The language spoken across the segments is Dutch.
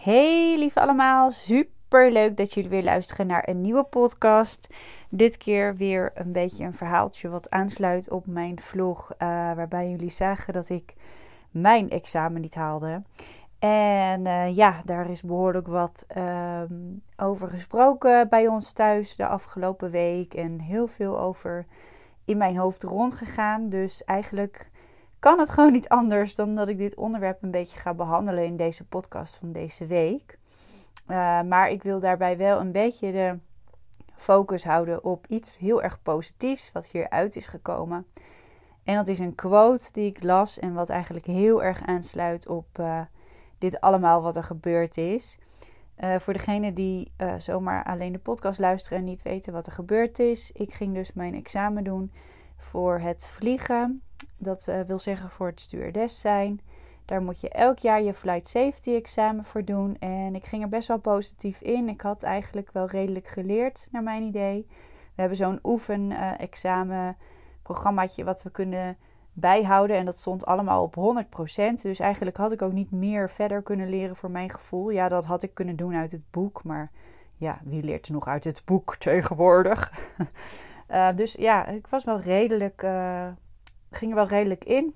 Hey lieve allemaal, super leuk dat jullie weer luisteren naar een nieuwe podcast. Dit keer weer een beetje een verhaaltje wat aansluit op mijn vlog, uh, waarbij jullie zagen dat ik mijn examen niet haalde. En uh, ja, daar is behoorlijk wat uh, over gesproken bij ons thuis de afgelopen week en heel veel over in mijn hoofd rondgegaan. Dus eigenlijk kan het gewoon niet anders dan dat ik dit onderwerp een beetje ga behandelen in deze podcast van deze week. Uh, maar ik wil daarbij wel een beetje de focus houden op iets heel erg positiefs wat hieruit is gekomen. En dat is een quote die ik las en wat eigenlijk heel erg aansluit op uh, dit allemaal wat er gebeurd is. Uh, voor degenen die zomaar alleen de podcast luisteren en niet weten wat er gebeurd is. Ik ging dus mijn examen doen voor het vliegen. Dat uh, wil zeggen voor het stewardess zijn. Daar moet je elk jaar je flight safety examen voor doen. En ik ging er best wel positief in. Ik had eigenlijk wel redelijk geleerd, naar mijn idee. We hebben zo'n oefen-examen programmaatje wat we kunnen bijhouden. En dat stond allemaal op 100%. Dus eigenlijk had ik ook niet meer verder kunnen leren voor mijn gevoel. Ja, dat had ik kunnen doen uit het boek. Maar ja, wie leert er nog uit het boek tegenwoordig? uh, dus ja, ik was wel redelijk, ging er wel redelijk in.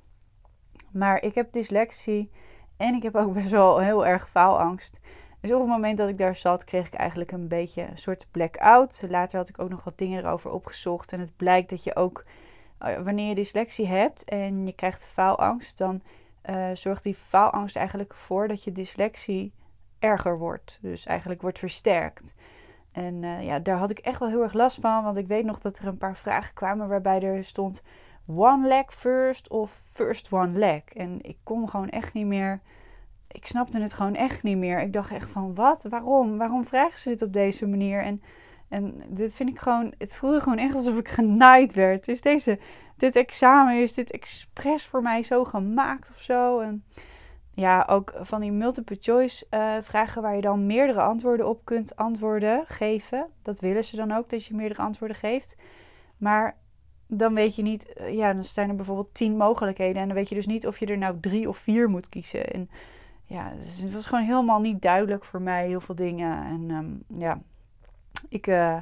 Maar ik heb dyslexie en ik heb ook best wel heel erg faalangst. Dus op het moment dat ik daar zat, kreeg ik eigenlijk een beetje een soort blackout. Later had ik ook nog wat dingen erover opgezocht. En het blijkt dat je ook Oh wanneer je dyslexie hebt en je krijgt faalangst, dan uh, zorgt die faalangst eigenlijk ervoor dat je dyslexie erger wordt. Dus eigenlijk wordt versterkt. En uh, ja, daar had ik echt wel heel erg last van, want ik weet nog dat er een paar vragen kwamen waarbij er stond one leg first of first one leg. En ik kon gewoon echt niet meer. Ik snapte het gewoon echt niet meer. Ik dacht echt van wat? Waarom? Waarom vragen ze dit op deze manier? En en dit vind ik gewoon, het voelde gewoon echt alsof ik genaaid werd. Dus deze, dit examen is dit expres voor mij zo gemaakt of zo. En ja, ook van die multiple choice uh, vragen waar je dan meerdere antwoorden op kunt antwoorden, geven. Dat willen ze dan ook, dat je meerdere antwoorden geeft. Maar dan weet je niet, uh, ja, dan staan er bijvoorbeeld tien mogelijkheden. En dan weet je dus niet of je er nou drie of vier moet kiezen. En ja, dus het was gewoon helemaal niet duidelijk voor mij, heel veel dingen. En um, ja, ik, uh,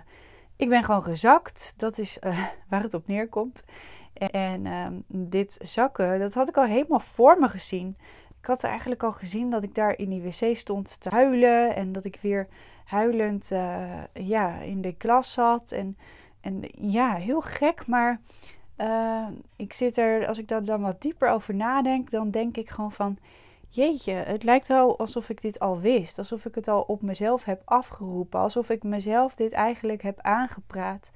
ik ben gewoon gezakt. Dat is uh, waar het op neerkomt. En uh, dit zakken, dat had ik al helemaal voor me gezien. Ik had eigenlijk al gezien dat ik daar in die wc stond te huilen. En dat ik weer huilend ja, in de klas zat. En, en ja, heel gek. Maar ik zit er, als ik daar dan wat dieper over nadenk, dan denk ik gewoon van jeetje, het lijkt wel alsof ik dit al wist. Alsof ik het al op mezelf heb afgeroepen. Alsof ik mezelf dit eigenlijk heb aangepraat.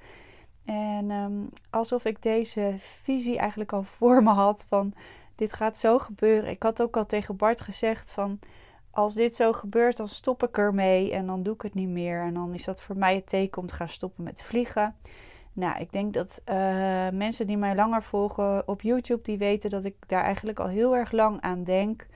En um, alsof ik deze visie eigenlijk al voor me had van dit gaat zo gebeuren. Ik had ook al tegen Bart gezegd van als dit zo gebeurt, dan stop ik ermee en dan doe ik het niet meer. En dan is dat voor mij het teken om te gaan stoppen met vliegen. Nou, ik denk dat uh, mensen die mij langer volgen op YouTube, die weten dat ik daar eigenlijk al heel erg lang aan denk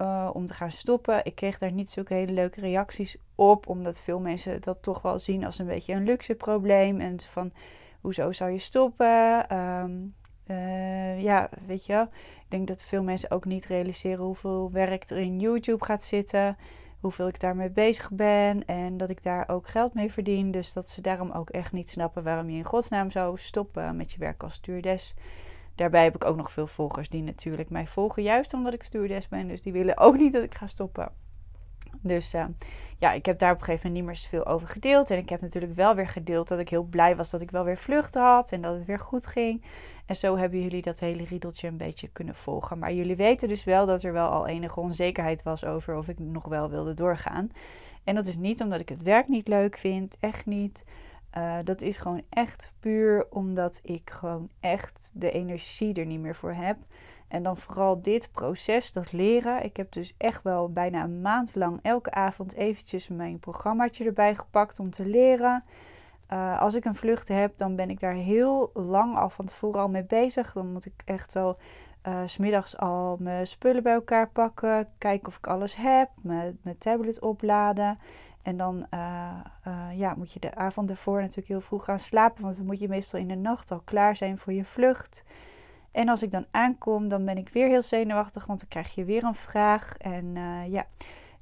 uh, om te gaan stoppen. Ik kreeg daar niet zulke hele leuke reacties op, omdat veel mensen dat toch wel zien als een beetje een luxe probleem. En van, hoezo zou je stoppen? Um, uh, ja, weet je Ik denk dat veel mensen ook niet realiseren hoeveel werk er in YouTube gaat zitten. Hoeveel ik daarmee bezig ben. En dat ik daar ook geld mee verdien. Dus dat ze daarom ook echt niet snappen waarom je in godsnaam zou stoppen met je werk als stewardess. Daarbij heb ik ook nog veel volgers die natuurlijk mij volgen, juist omdat ik stewardess ben. Dus die willen ook niet dat ik ga stoppen. Dus uh, ja, ik heb daar op een gegeven moment niet meer zoveel over gedeeld. En ik heb natuurlijk wel weer gedeeld dat ik heel blij was dat ik wel weer vluchten had en dat het weer goed ging. En zo hebben jullie dat hele riedeltje een beetje kunnen volgen. Maar jullie weten dus wel dat er wel al enige onzekerheid was over of ik nog wel wilde doorgaan. En dat is niet omdat ik het werk niet leuk vind, echt niet. Uh, dat is gewoon echt puur omdat ik gewoon echt de energie er niet meer voor heb. En dan vooral dit proces, dat leren. Ik heb dus echt wel bijna een maand lang elke avond eventjes mijn programmaatje erbij gepakt om te leren. Uh, als ik een vlucht heb, dan ben ik daar heel lang al van tevoren al mee bezig. Dan moet ik echt wel uh, smiddags al mijn spullen bij elkaar pakken. Kijken of ik alles heb. Mijn, tablet opladen. En dan uh, ja, moet je de avond ervoor natuurlijk heel vroeg gaan slapen. Want dan moet je meestal in de nacht al klaar zijn voor je vlucht. En als ik dan aankom, dan ben ik weer heel zenuwachtig. Want dan krijg je weer een vraag. En uh, ja,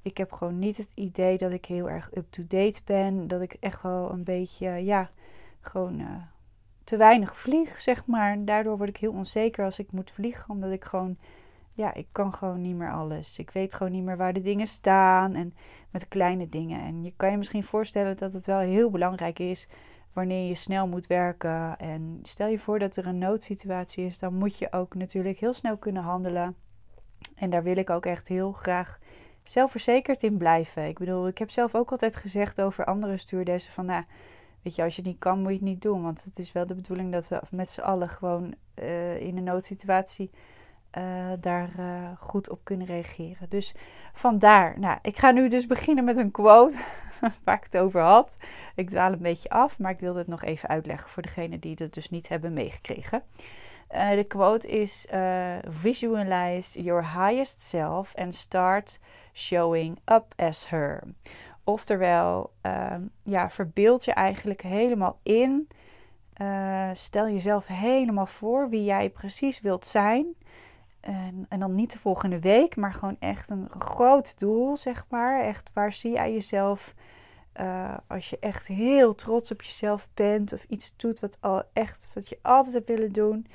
Ik heb gewoon niet het idee dat ik heel erg up-to-date ben. Dat ik echt wel een beetje, ja, gewoon uh, te weinig vlieg, zeg maar. Daardoor word ik heel onzeker als ik moet vliegen, omdat ik gewoon ja, ik kan gewoon niet meer alles. Ik weet gewoon niet meer waar de dingen staan en met kleine dingen. En je kan je misschien voorstellen dat het wel heel belangrijk is wanneer je snel moet werken. En stel je voor dat er een noodsituatie is, dan moet je ook natuurlijk heel snel kunnen handelen. En daar wil ik ook echt heel graag zelfverzekerd in blijven. Ik bedoel, ik heb zelf ook altijd gezegd over andere stuurdessen van, nou, weet je, als je het niet kan, moet je het niet doen. Want het is wel de bedoeling dat we met z'n allen gewoon uh, in een noodsituatie uh, daar uh, goed op kunnen reageren. Dus vandaar, nou, ik ga nu dus beginnen met een quote waar ik het over had. Ik dwaal een beetje af, maar ik wilde het nog even uitleggen voor degenen die het dus niet hebben meegekregen. Uh, de quote is: Visualize your highest self and start showing up as her. Oftewel, ehm, ja, verbeeld je eigenlijk helemaal in. stel jezelf helemaal voor wie jij precies wilt zijn. En, en, dan niet de volgende week, maar gewoon echt een groot doel, zeg maar. Echt, waar zie jij jezelf uh, als je echt heel trots op jezelf bent of iets doet wat, al echt, wat je altijd hebt willen doen.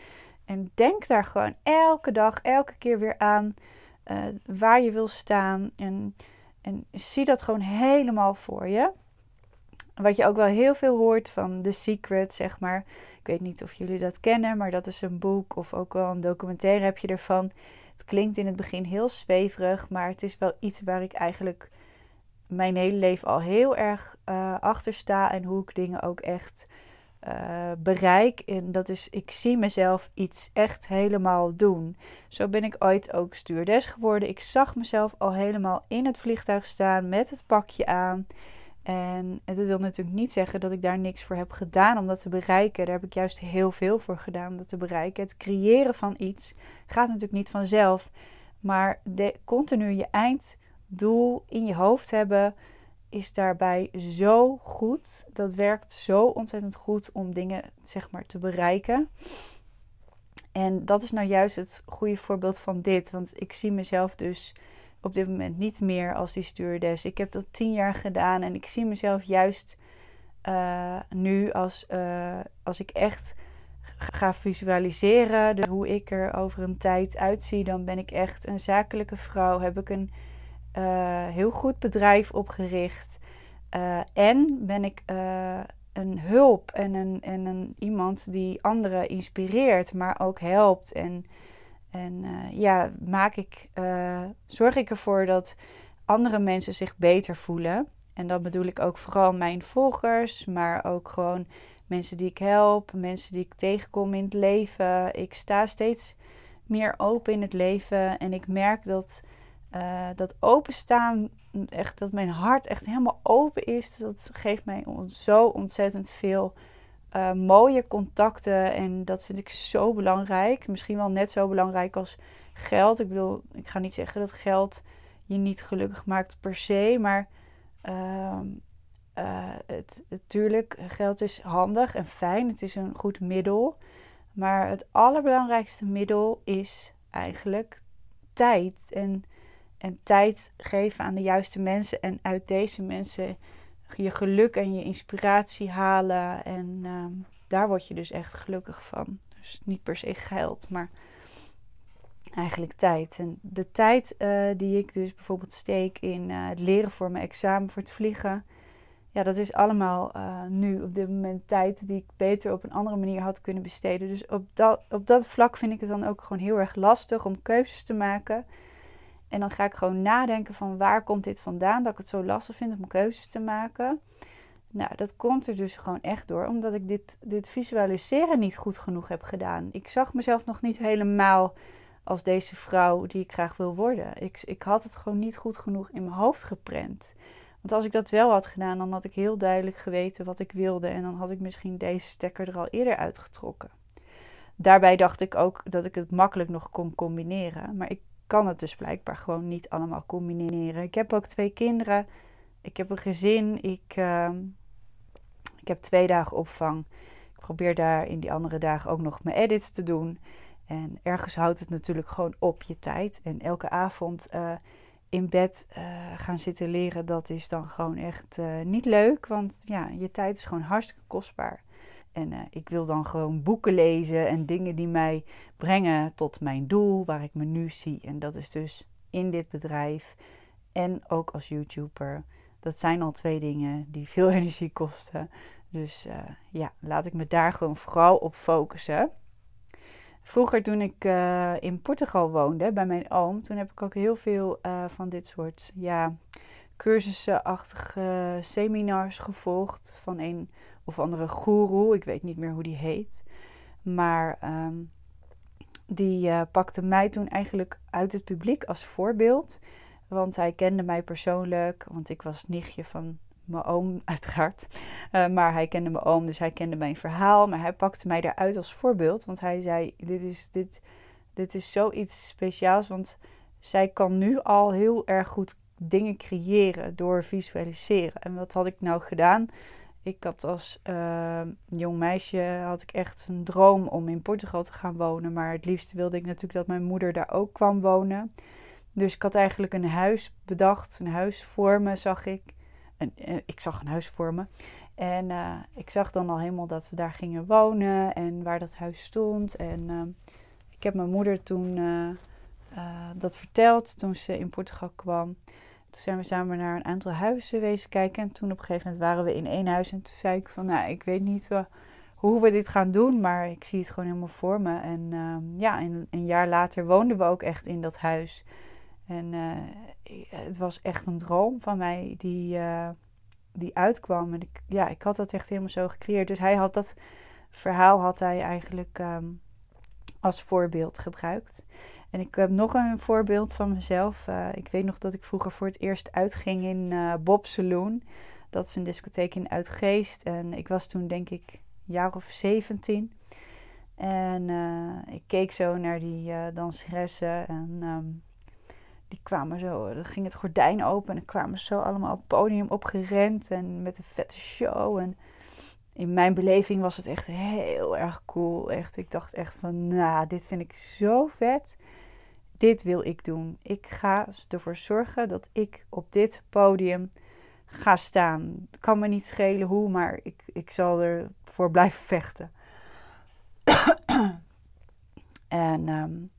En denk daar gewoon elke dag, elke keer weer aan uh, waar je wil staan. En, en zie dat gewoon helemaal voor je. Wat je ook wel heel veel hoort van The Secret, zeg maar. Ik weet niet of jullie dat kennen, maar dat is een boek of ook wel een documentaire heb je ervan. Het klinkt in het begin heel zweverig, maar het is wel iets waar ik eigenlijk mijn hele leven al heel erg uh, achter sta en hoe ik dingen ook echt uh, bereik. En dat is, ik zie mezelf iets echt helemaal doen. Zo ben ik ooit ook stuurdes geworden. Ik zag mezelf al helemaal in het vliegtuig staan met het pakje aan. En dat wil natuurlijk niet zeggen dat ik daar niks voor heb gedaan om dat te bereiken. Daar heb ik juist heel veel voor gedaan om dat te bereiken. Het creëren van iets gaat natuurlijk niet vanzelf. Maar de, continu je einddoel in je hoofd hebben is daarbij zo goed. Dat werkt zo ontzettend goed om dingen zeg maar te bereiken. En dat is nou juist het goede voorbeeld van dit. Want ik zie mezelf dus op dit moment niet meer als die stewardess. Ik heb dat tien jaar gedaan en ik zie mezelf juist uh, nu als, uh, als ik echt ga visualiseren dus hoe ik er over een tijd uitzie, dan ben ik echt een zakelijke vrouw. Heb ik een uh, heel goed bedrijf opgericht. en ben ik een hulp en een, en een iemand die anderen inspireert, maar ook helpt en en uh, ja, maak ik, uh, zorg ik ervoor dat andere mensen zich beter voelen. En dat bedoel ik ook vooral mijn volgers, maar ook gewoon mensen die ik help, mensen die ik tegenkom in het leven. Ik sta steeds meer open in het leven en ik merk dat uh, dat openstaan, echt, dat mijn hart echt helemaal open is. Dat geeft mij zo ontzettend veel uh, mooie contacten. En dat vind ik zo belangrijk. Misschien wel net zo belangrijk als geld. Ik bedoel, ik ga niet zeggen dat geld je niet gelukkig maakt per se. Maar uh, uh, het, natuurlijk, geld is handig en fijn. Het is een goed middel. Maar het allerbelangrijkste middel is eigenlijk tijd. En, en tijd geven aan de juiste mensen. En uit deze mensen je geluk en je inspiratie halen. En uh, daar word je dus echt gelukkig van. Dus niet per se geld, maar eigenlijk tijd. En de tijd uh, die ik dus bijvoorbeeld steek in uh, het leren voor mijn examen voor het vliegen. Ja, dat is allemaal nu op dit moment tijd die ik beter op een andere manier had kunnen besteden. Dus op dat, op dat vlak vind ik het dan ook gewoon heel erg lastig om keuzes te maken. En dan ga ik gewoon nadenken van waar komt dit vandaan dat ik het zo lastig vind om keuzes te maken. Nou, dat komt er dus gewoon echt door, omdat ik dit, dit visualiseren niet goed genoeg heb gedaan. Ik zag mezelf nog niet helemaal als deze vrouw die ik graag wil worden. Ik, ik had het gewoon niet goed genoeg in mijn hoofd geprent. Want als ik dat wel had gedaan, dan had ik heel duidelijk geweten wat ik wilde. En dan had ik misschien deze stekker er al eerder uitgetrokken. Daarbij dacht ik ook dat ik het makkelijk nog kon combineren. Maar ik kan het dus blijkbaar gewoon niet allemaal combineren. Ik heb ook twee kinderen. Ik heb een gezin. Ik, ehm, ik heb twee dagen opvang. Ik probeer daar in die andere dagen ook nog mijn edits te doen. En ergens houdt het natuurlijk gewoon op je tijd. En elke avond uh, in bed gaan zitten leren, dat is dan gewoon echt niet leuk. Want ja, je tijd is gewoon hartstikke kostbaar. En ik wil dan gewoon boeken lezen en dingen die mij brengen tot mijn doel, waar ik me nu zie. En dat is dus in dit bedrijf en ook als YouTuber. Dat zijn al twee dingen die veel energie kosten. Dus uh, ja, laat ik me daar gewoon vooral op focussen. Vroeger toen ik uh, in Portugal woonde bij mijn oom, toen heb ik ook heel veel van dit soort ja, cursusachtige seminars gevolgd van een of andere guru. Ik weet niet meer hoe die heet. Maar um, die pakte mij toen eigenlijk uit het publiek als voorbeeld. Want hij kende mij persoonlijk, want ik was nichtje van mijn oom uiteraard. Uh, maar hij kende mijn oom, dus hij kende mijn verhaal. Maar hij pakte mij daaruit als voorbeeld. Want hij zei, dit is, dit, dit is zoiets speciaals. Want zij kan nu al heel erg goed dingen creëren door visualiseren. En wat had ik nou gedaan? Ik had als uh, jong meisje had ik echt een droom om in Portugal te gaan wonen. Maar het liefst wilde ik natuurlijk dat mijn moeder daar ook kwam wonen. Dus ik had eigenlijk een huis bedacht, een huis voor me zag ik. Eh, ik zag een huis voor me. En uh, ik zag dan al helemaal dat we daar gingen wonen en waar dat huis stond. En uh, ik heb mijn moeder toen dat verteld toen ze in Portugal kwam. Toen zijn we samen naar een aantal huizen wezen kijken. En toen op een gegeven moment waren we in één huis. En toen zei ik van, nou, ik weet niet hoe we dit gaan doen, maar ik zie het gewoon helemaal voor me. En ja, een, een jaar later woonden we ook echt in dat huis. En uh, het was echt een droom van mij die, uh, die uitkwam. En ja, ik had dat echt helemaal zo gecreëerd. Dus hij had dat verhaal had hij eigenlijk um, als voorbeeld gebruikt. En ik heb nog een voorbeeld van mezelf. Uh, ik weet nog dat ik vroeger voor het eerst uitging in Bob Saloon. Dat is een discotheek in Uitgeest. En ik was toen denk ik jaar of 17. En ik keek zo naar die danseressen. En um, die kwamen zo, dan ging het gordijn open en kwamen zo allemaal op het podium opgerend en met een vette show. En in mijn beleving was het echt heel erg cool. Echt, ik dacht echt van, nou, dit vind ik zo vet. Dit wil ik doen. Ik ga ervoor zorgen dat ik op dit podium ga staan. Het kan me niet schelen hoe, maar ik, ik zal ervoor blijven vechten. en um,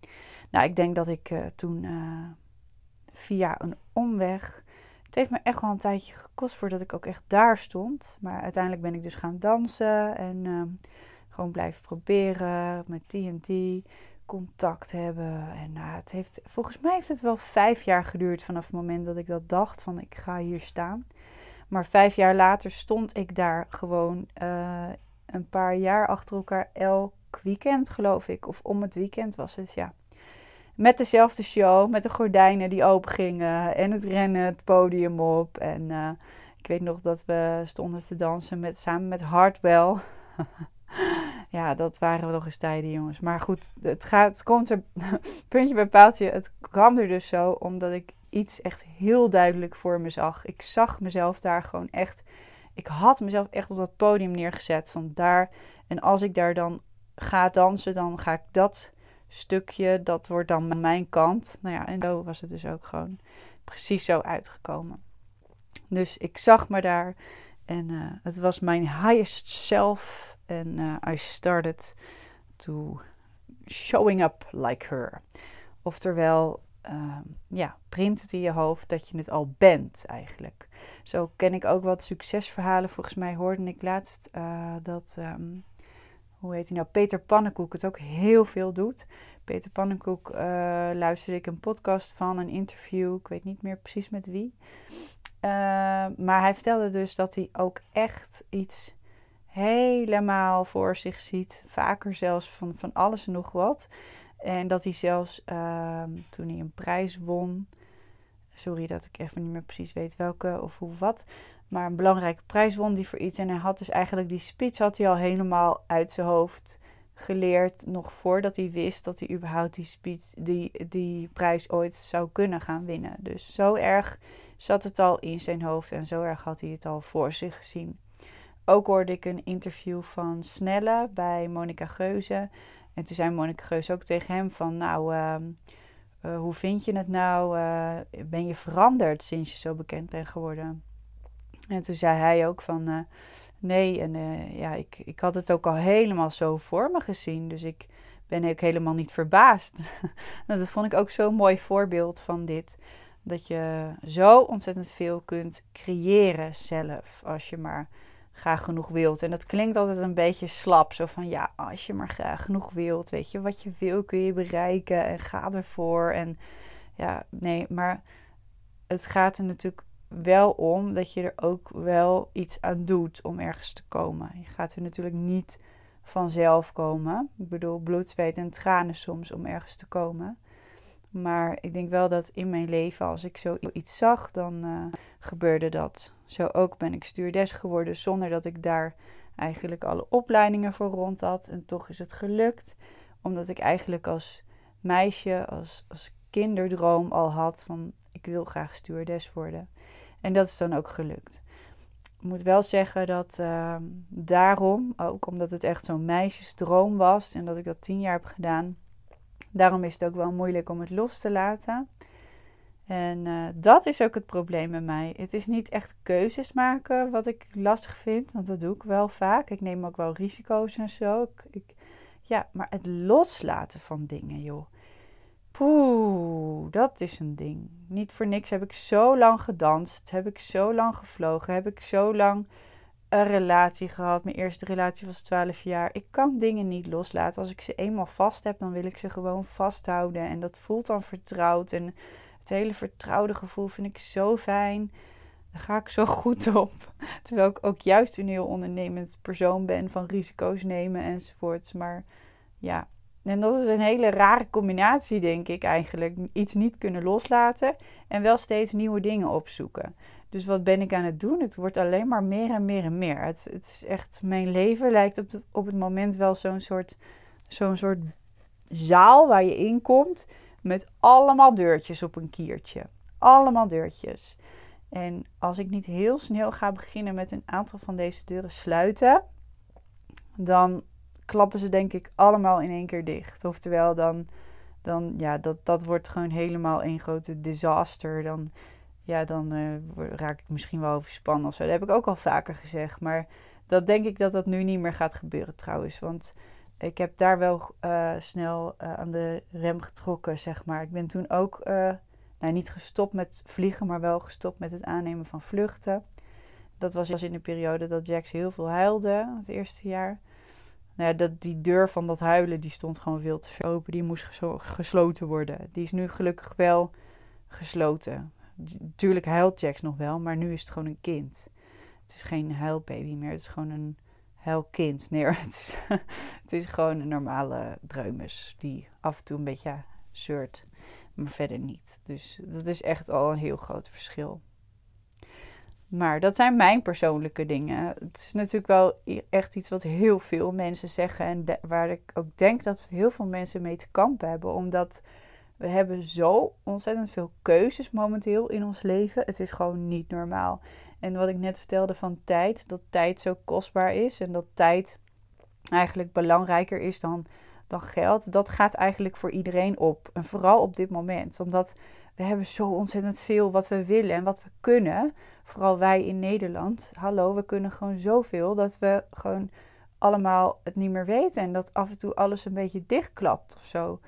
nou, ik denk dat ik uh, toen uh, via een omweg. Het heeft me echt wel een tijdje gekost voordat ik ook echt daar stond. Maar uiteindelijk ben ik dus gaan dansen en uh, gewoon blijven proberen met TNT contact hebben. En uh, het heeft, volgens mij heeft het wel vijf jaar geduurd vanaf het moment dat ik dat dacht van ik ga hier staan. Maar vijf jaar later stond ik daar gewoon uh, een paar jaar achter elkaar elk weekend geloof ik. Of om het weekend was het, ja. Met dezelfde show, met de gordijnen die open gingen en het rennen, het podium op. En uh, ik weet nog dat we stonden te dansen met, samen met Hardwell. ja, dat waren we nog eens tijden, jongens. Maar goed, het, gaat, komt er, puntje bij paaltje, het kwam er dus zo omdat ik iets echt heel duidelijk voor me zag. Ik zag mezelf daar gewoon echt, ik had mezelf echt op dat podium neergezet van daar. En als ik daar dan ga dansen, dan ga ik dat stukje, dat wordt dan mijn kant. Nou ja, en zo was het dus ook gewoon precies zo uitgekomen. Dus ik zag me daar en uh, het was mijn highest self. En uh, I started to showing up like her. Oftewel, uh, ja, print het in je hoofd dat je het al bent eigenlijk. Zo ken ik ook wat succesverhalen. Volgens mij hoorde ik laatst uh, dat um, hoe heet hij nou, Peter Pannenkoek het ook heel veel doet. Peter Pannenkoek uh, luisterde ik een podcast van, een interview, ik weet niet meer precies met wie. Maar hij vertelde dus dat hij ook echt iets helemaal voor zich ziet. Vaker zelfs van, van alles en nog wat. En dat hij zelfs uh, toen hij een prijs won. Sorry dat ik even niet meer precies weet welke of hoe wat maar een belangrijke prijs won die voor iets. En hij had dus eigenlijk die speech had hij al helemaal uit zijn hoofd geleerd. Nog voordat hij wist dat hij überhaupt die, speech, die, die prijs ooit zou kunnen gaan winnen. Dus zo erg zat het al in zijn hoofd en zo erg had hij het al voor zich gezien. Ook hoorde ik een interview van Snelle bij Monica Geuze. En toen zei Monica Geuze ook tegen hem van... Nou, uh, eh, hoe vind je het nou? Uh, ben je veranderd sinds je zo bekend bent geworden? En toen zei hij ook van nee, en ja, ik, ik had het ook al helemaal zo voor me gezien. Dus ik ben ook helemaal niet verbaasd. Nou, dat vond ik ook zo'n mooi voorbeeld van dit. Dat je zo ontzettend veel kunt creëren zelf. Als je maar graag genoeg wilt. En dat klinkt altijd een beetje slap. Zo van ja, als je maar graag genoeg wilt. Weet je, wat je wil kun je bereiken. En ga ervoor. En ja, nee, maar het gaat er natuurlijk wel om dat je er ook wel iets aan doet om ergens te komen. Je gaat er natuurlijk niet vanzelf komen. Ik bedoel, bloed, zweet en tranen soms om ergens te komen. Maar ik denk wel dat in mijn leven, als ik zoiets zag, dan uh, gebeurde dat. Zo ook ben ik stewardess geworden zonder dat ik daar eigenlijk alle opleidingen voor rond had. En toch is het gelukt, omdat ik eigenlijk als meisje, als, als kinderdroom al had van ik wil graag stewardess worden. En dat is dan ook gelukt. Ik moet wel zeggen dat uh, daarom, ook omdat het echt zo'n meisjesdroom was en dat ik dat tien jaar heb gedaan, daarom is het ook wel moeilijk om het los te laten. En uh, dat is ook het probleem bij mij. Het is niet echt keuzes maken wat ik lastig vind, want dat doe ik wel vaak. Ik neem ook wel risico's en zo. Ik, ik, ja, maar het loslaten van dingen, joh. Poeh, dat is een ding. Niet voor niks heb ik zo lang gedanst, heb ik zo lang gevlogen, heb ik zo lang een relatie gehad. Mijn eerste relatie was 12 jaar. Ik kan dingen niet loslaten. Als ik ze eenmaal vast heb, dan wil ik ze gewoon vasthouden. En dat voelt dan vertrouwd. En het hele vertrouwde gevoel vind ik zo fijn. Daar ga ik zo goed op. Terwijl ik ook juist een heel ondernemend persoon ben van risico's nemen enzovoorts. Maar ja, en dat is een hele rare combinatie, denk ik eigenlijk. Iets niet kunnen loslaten en wel steeds nieuwe dingen opzoeken. Dus wat ben ik aan het doen? Het wordt alleen maar meer en meer en meer. Het, het is echt, mijn leven lijkt op, op het moment wel zo'n soort, zo'n soort zaal waar je in komt met allemaal deurtjes op een kiertje. Allemaal deurtjes. En als ik niet heel snel ga beginnen met een aantal van deze deuren sluiten, dan klappen ze denk ik allemaal in één keer dicht. Oftewel, dan, dan ja, dat, dat wordt gewoon helemaal een grote disaster. Dan, ja, dan uh, raak ik misschien wel overspannen of zo. Dat heb ik ook al vaker gezegd. Maar dat denk ik dat dat nu niet meer gaat gebeuren trouwens. Want ik heb daar wel uh, snel uh, aan de rem getrokken, zeg maar. Ik ben toen ook nou, niet gestopt met vliegen, maar wel gestopt met het aannemen van vluchten. Dat was in de periode dat Jax heel veel huilde, het eerste jaar nou dat, die deur van dat huilen, die stond gewoon veel te ver open. Die moest gesloten worden. Die is nu gelukkig wel gesloten. Natuurlijk huilt nog wel, maar nu is het gewoon een kind. Het is geen huilbaby meer, het is gewoon een huilkind. Nee, het is, het is gewoon een normale dreumes die af en toe een beetje zeurt, maar verder niet. Dus dat is echt al een heel groot verschil. Maar dat zijn mijn persoonlijke dingen. Het is natuurlijk wel echt iets wat heel veel mensen zeggen. En waar ik ook denk dat heel veel mensen mee te kampen hebben. Omdat we hebben zo ontzettend veel keuzes momenteel in ons leven. Het is gewoon niet normaal. En wat ik net vertelde van tijd. Dat tijd zo kostbaar is. En dat tijd eigenlijk belangrijker is dan, dan geld. Dat gaat eigenlijk voor iedereen op. En vooral op dit moment. Omdat we hebben zo ontzettend veel wat we willen en wat we kunnen. Vooral wij in Nederland. Hallo, we kunnen gewoon zoveel dat we gewoon allemaal het niet meer weten. En dat af en toe alles een beetje dichtklapt of zo.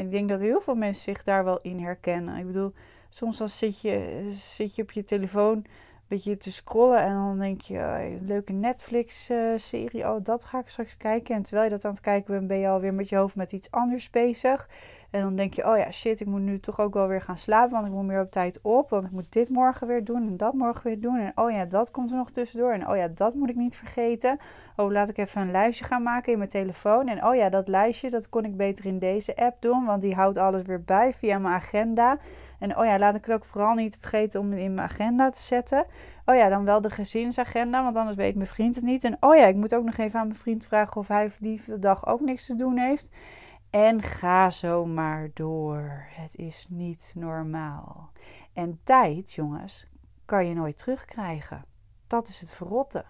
Ik denk dat heel veel mensen zich daar wel in herkennen. Ik bedoel, soms dan zit je, zit je op je telefoon beetje te scrollen en dan denk je, oh, leuke Netflix-serie, oh dat ga ik straks kijken. En terwijl je dat aan het kijken bent, ben je alweer met je hoofd met iets anders bezig. En dan denk je, oh ja, shit, ik moet nu toch ook wel weer gaan slapen, want ik moet meer op tijd op, want ik moet dit morgen weer doen en dat morgen weer doen. En oh ja, dat komt er nog tussendoor. En oh ja, dat moet ik niet vergeten. Oh, laat ik even een lijstje gaan maken in mijn telefoon. En oh ja, dat lijstje, dat kon ik beter in deze app doen, want die houdt alles weer bij via mijn agenda. En oh ja, laat ik het ook vooral niet vergeten om in mijn agenda te zetten. Oh ja, dan wel de gezinsagenda, want anders weet mijn vriend het niet. En oh ja, ik moet ook nog even aan mijn vriend vragen of hij die dag ook niks te doen heeft. En ga zo maar door. Het is niet normaal. En tijd, jongens, kan je nooit terugkrijgen. Dat is het verrotte.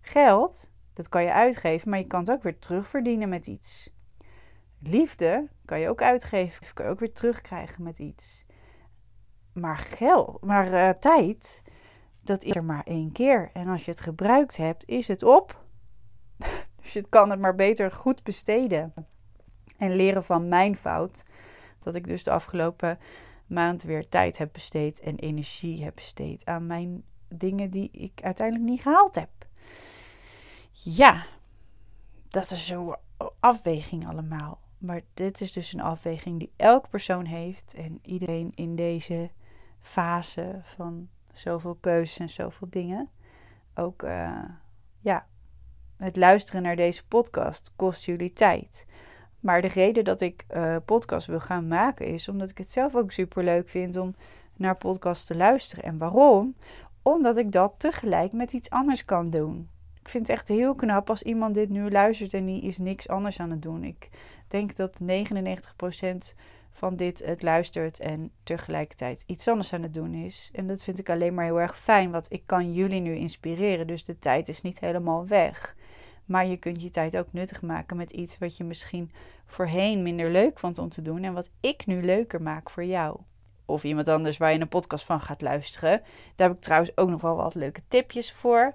Geld, dat kan je uitgeven, maar je kan het ook weer terugverdienen met iets. liefde kan je ook uitgeven, kan je ook weer terugkrijgen met iets. Maar geld, maar uh, tijd, dat is er maar één keer. En als je het gebruikt hebt, is het op. dus je kan het maar beter goed besteden. En leren van mijn fout. Dat ik dus de afgelopen maand weer tijd heb besteed en energie heb besteed aan mijn dingen die ik uiteindelijk niet gehaald heb. Ja, dat is zo'n afweging allemaal. Maar dit is dus een afweging die elke persoon heeft en iedereen in deze fase van zoveel keuzes en zoveel dingen. Ook uh, ja, het luisteren naar deze podcast kost jullie tijd. Maar de reden dat ik uh, podcast wil gaan maken is omdat ik het zelf ook super leuk vind om naar podcasts te luisteren. En waarom? Omdat ik dat tegelijk met iets anders kan doen. Ik vind het echt heel knap als iemand dit nu luistert en die is niks anders aan het doen. Ik denk dat 99% van dit het luistert en tegelijkertijd iets anders aan het doen is. En dat vind ik alleen maar heel erg fijn, want ik kan jullie nu inspireren. Dus de tijd is niet helemaal weg. Maar je kunt je tijd ook nuttig maken met iets wat je misschien voorheen minder leuk vond om te doen. En wat ik nu leuker maak voor jou. Of iemand anders waar je een podcast van gaat luisteren. Daar heb ik trouwens ook nog wel wat leuke tipjes voor.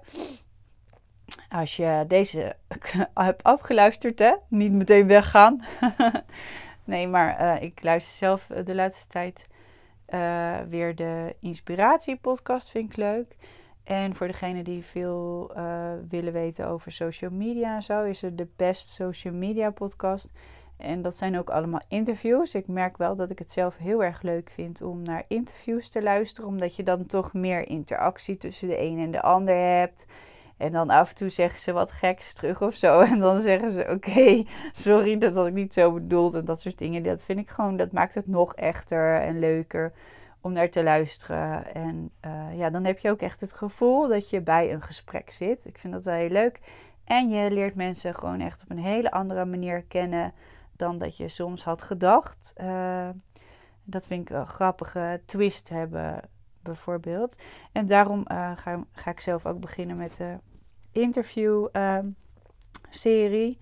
Als je deze hebt afgeluisterd, hè? niet meteen weggaan. nee, maar uh, ik luister zelf de laatste tijd uh, weer de inspiratiepodcast, vind ik leuk. En voor degenen die veel willen weten over social media en zo, is er de Best Social Media podcast. En dat zijn ook allemaal interviews. Ik merk wel dat ik het zelf heel erg leuk vind om naar interviews te luisteren, omdat je dan toch meer interactie tussen de een en de ander hebt. En dan af en toe zeggen ze wat geks terug of zo. En dan zeggen ze: Oké, sorry, dat had ik niet zo bedoeld. En dat soort dingen. Dat vind ik gewoon, dat maakt het nog echter en leuker om naar te luisteren. En uh, ja, dan heb je ook echt het gevoel dat je bij een gesprek zit. Ik vind dat wel heel leuk. En je leert mensen gewoon echt op een hele andere manier kennen dan dat je soms had gedacht. Uh, dat vind ik een grappige twist hebben, bijvoorbeeld. En daarom uh, ga, ga, ik zelf ook beginnen met de interview-serie.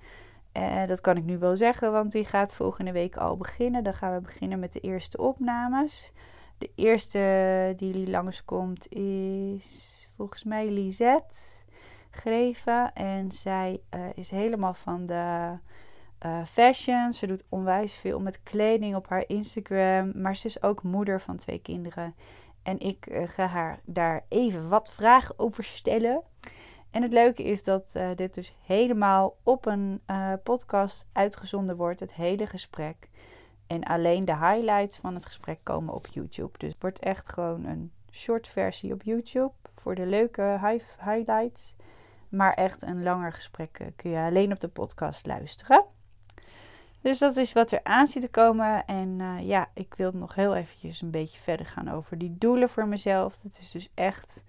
Uh, dat kan ik nu wel zeggen, want die gaat volgende week al beginnen. Dan gaan we beginnen met de eerste opnames. De eerste die langskomt is volgens mij Lisette Greven. En zij uh, is helemaal van de uh, fashion. Ze doet onwijs veel met kleding op haar Instagram. Maar ze is ook moeder van twee kinderen. En ik uh, ga haar daar even wat vragen over stellen. En het leuke is dat uh, dit dus helemaal op een podcast uitgezonden wordt. Het hele gesprek. En alleen de highlights van het gesprek komen op YouTube. Dus het wordt echt gewoon een short versie op YouTube. Voor de leuke highlights. Maar echt een langer gesprek kun je alleen op de podcast luisteren. Dus dat is wat er aan zit te komen. En uh, ja, ik wil nog heel eventjes een beetje verder gaan over die doelen voor mezelf. Dat is dus echt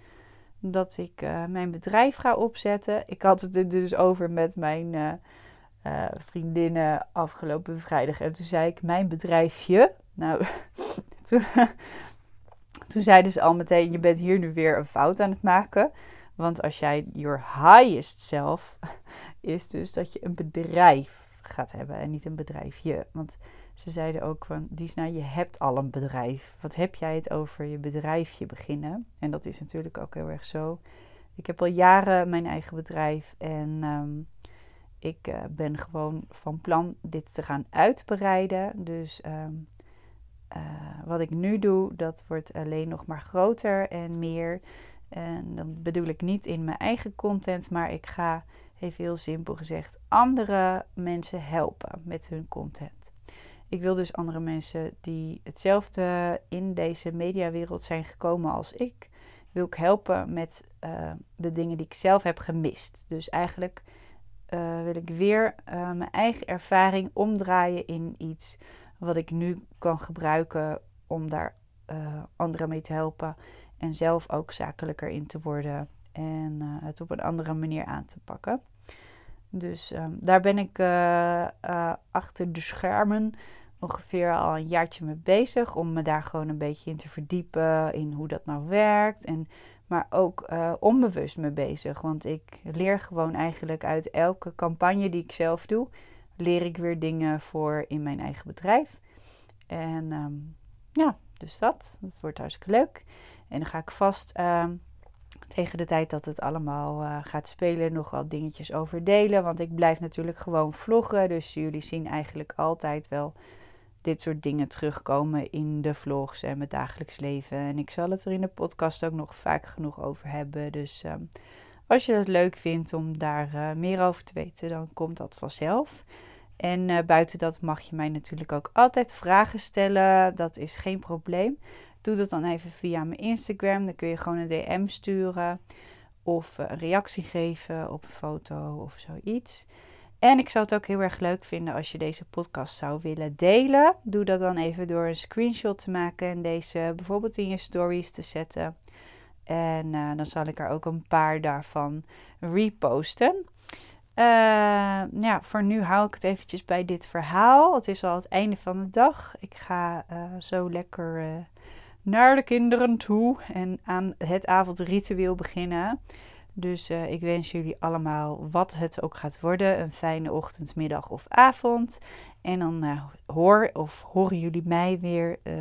dat ik uh, mijn bedrijf ga opzetten. Ik had het er dus over met mijn uh, vriendinnen afgelopen vrijdag. En toen zei ik mijn bedrijfje. Nou, toen, toen zeiden ze al meteen: Je bent hier nu weer een fout aan het maken. Want als jij your highest self is dus dat je een bedrijf gaat hebben en niet een bedrijfje. Want ze zeiden ook van, Disna, je hebt al een bedrijf. Wat heb jij het over je bedrijfje beginnen? En dat is natuurlijk ook heel erg zo. Ik heb al jaren mijn eigen bedrijf en ehm, ik uh, ben gewoon van plan dit te gaan uitbreiden. Dus ehm, uh, wat ik nu doe, dat wordt alleen nog maar groter en meer. En dan bedoel ik niet in mijn eigen content, maar ik ga even heel simpel gezegd, andere mensen helpen met hun content. Ik wil dus andere mensen die hetzelfde in deze mediawereld zijn gekomen als ik, wil ik helpen met uh, de dingen die ik zelf heb gemist. Dus eigenlijk uh, wil ik weer uh, mijn eigen ervaring omdraaien in iets wat ik nu kan gebruiken om daar anderen mee te helpen en zelf ook zakelijker in te worden en het op een andere manier aan te pakken. Dus um, daar ben ik uh, uh, achter de schermen ongeveer al een jaartje mee bezig. Om me daar gewoon een beetje in te verdiepen. In hoe dat nou werkt. En, maar ook onbewust mee bezig. Want ik leer gewoon eigenlijk uit elke campagne die ik zelf doe. leer ik weer dingen voor in mijn eigen bedrijf. En ehm, ja, dus dat. Dat wordt hartstikke leuk. En dan ga ik vast ehm, tegen de tijd dat het allemaal uh, gaat spelen nog wat dingetjes over delen. Want ik blijf natuurlijk gewoon vloggen. Dus jullie zien eigenlijk altijd wel dit soort dingen terugkomen in de vlogs en mijn dagelijks leven. En ik zal het er in de podcast ook nog vaak genoeg over hebben. Dus ehm, als je het leuk vindt om daar uh, meer over te weten, dan komt dat vanzelf. En uh, buiten dat mag je mij natuurlijk ook altijd vragen stellen. Dat is geen probleem. Doe dat dan even via mijn Instagram. Dan kun je gewoon een DM sturen of uh, een reactie geven op een foto of zoiets. En ik zou het ook heel erg leuk vinden als je deze podcast zou willen delen. Doe dat dan even door een screenshot te maken en deze bijvoorbeeld in je stories te zetten. En uh, dan zal ik er ook een paar daarvan reposten. Uh, ja, voor nu hou ik het eventjes bij dit verhaal. Het is al het einde van de dag. Ik ga zo lekker naar de kinderen toe en aan het avondritueel beginnen. Dus uh, ik wens jullie allemaal, wat het ook gaat worden, een fijne ochtend, middag of avond. En dan uh, hoor of horen jullie mij weer uh,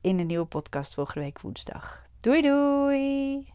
in een nieuwe podcast volgende week woensdag. Doei doei!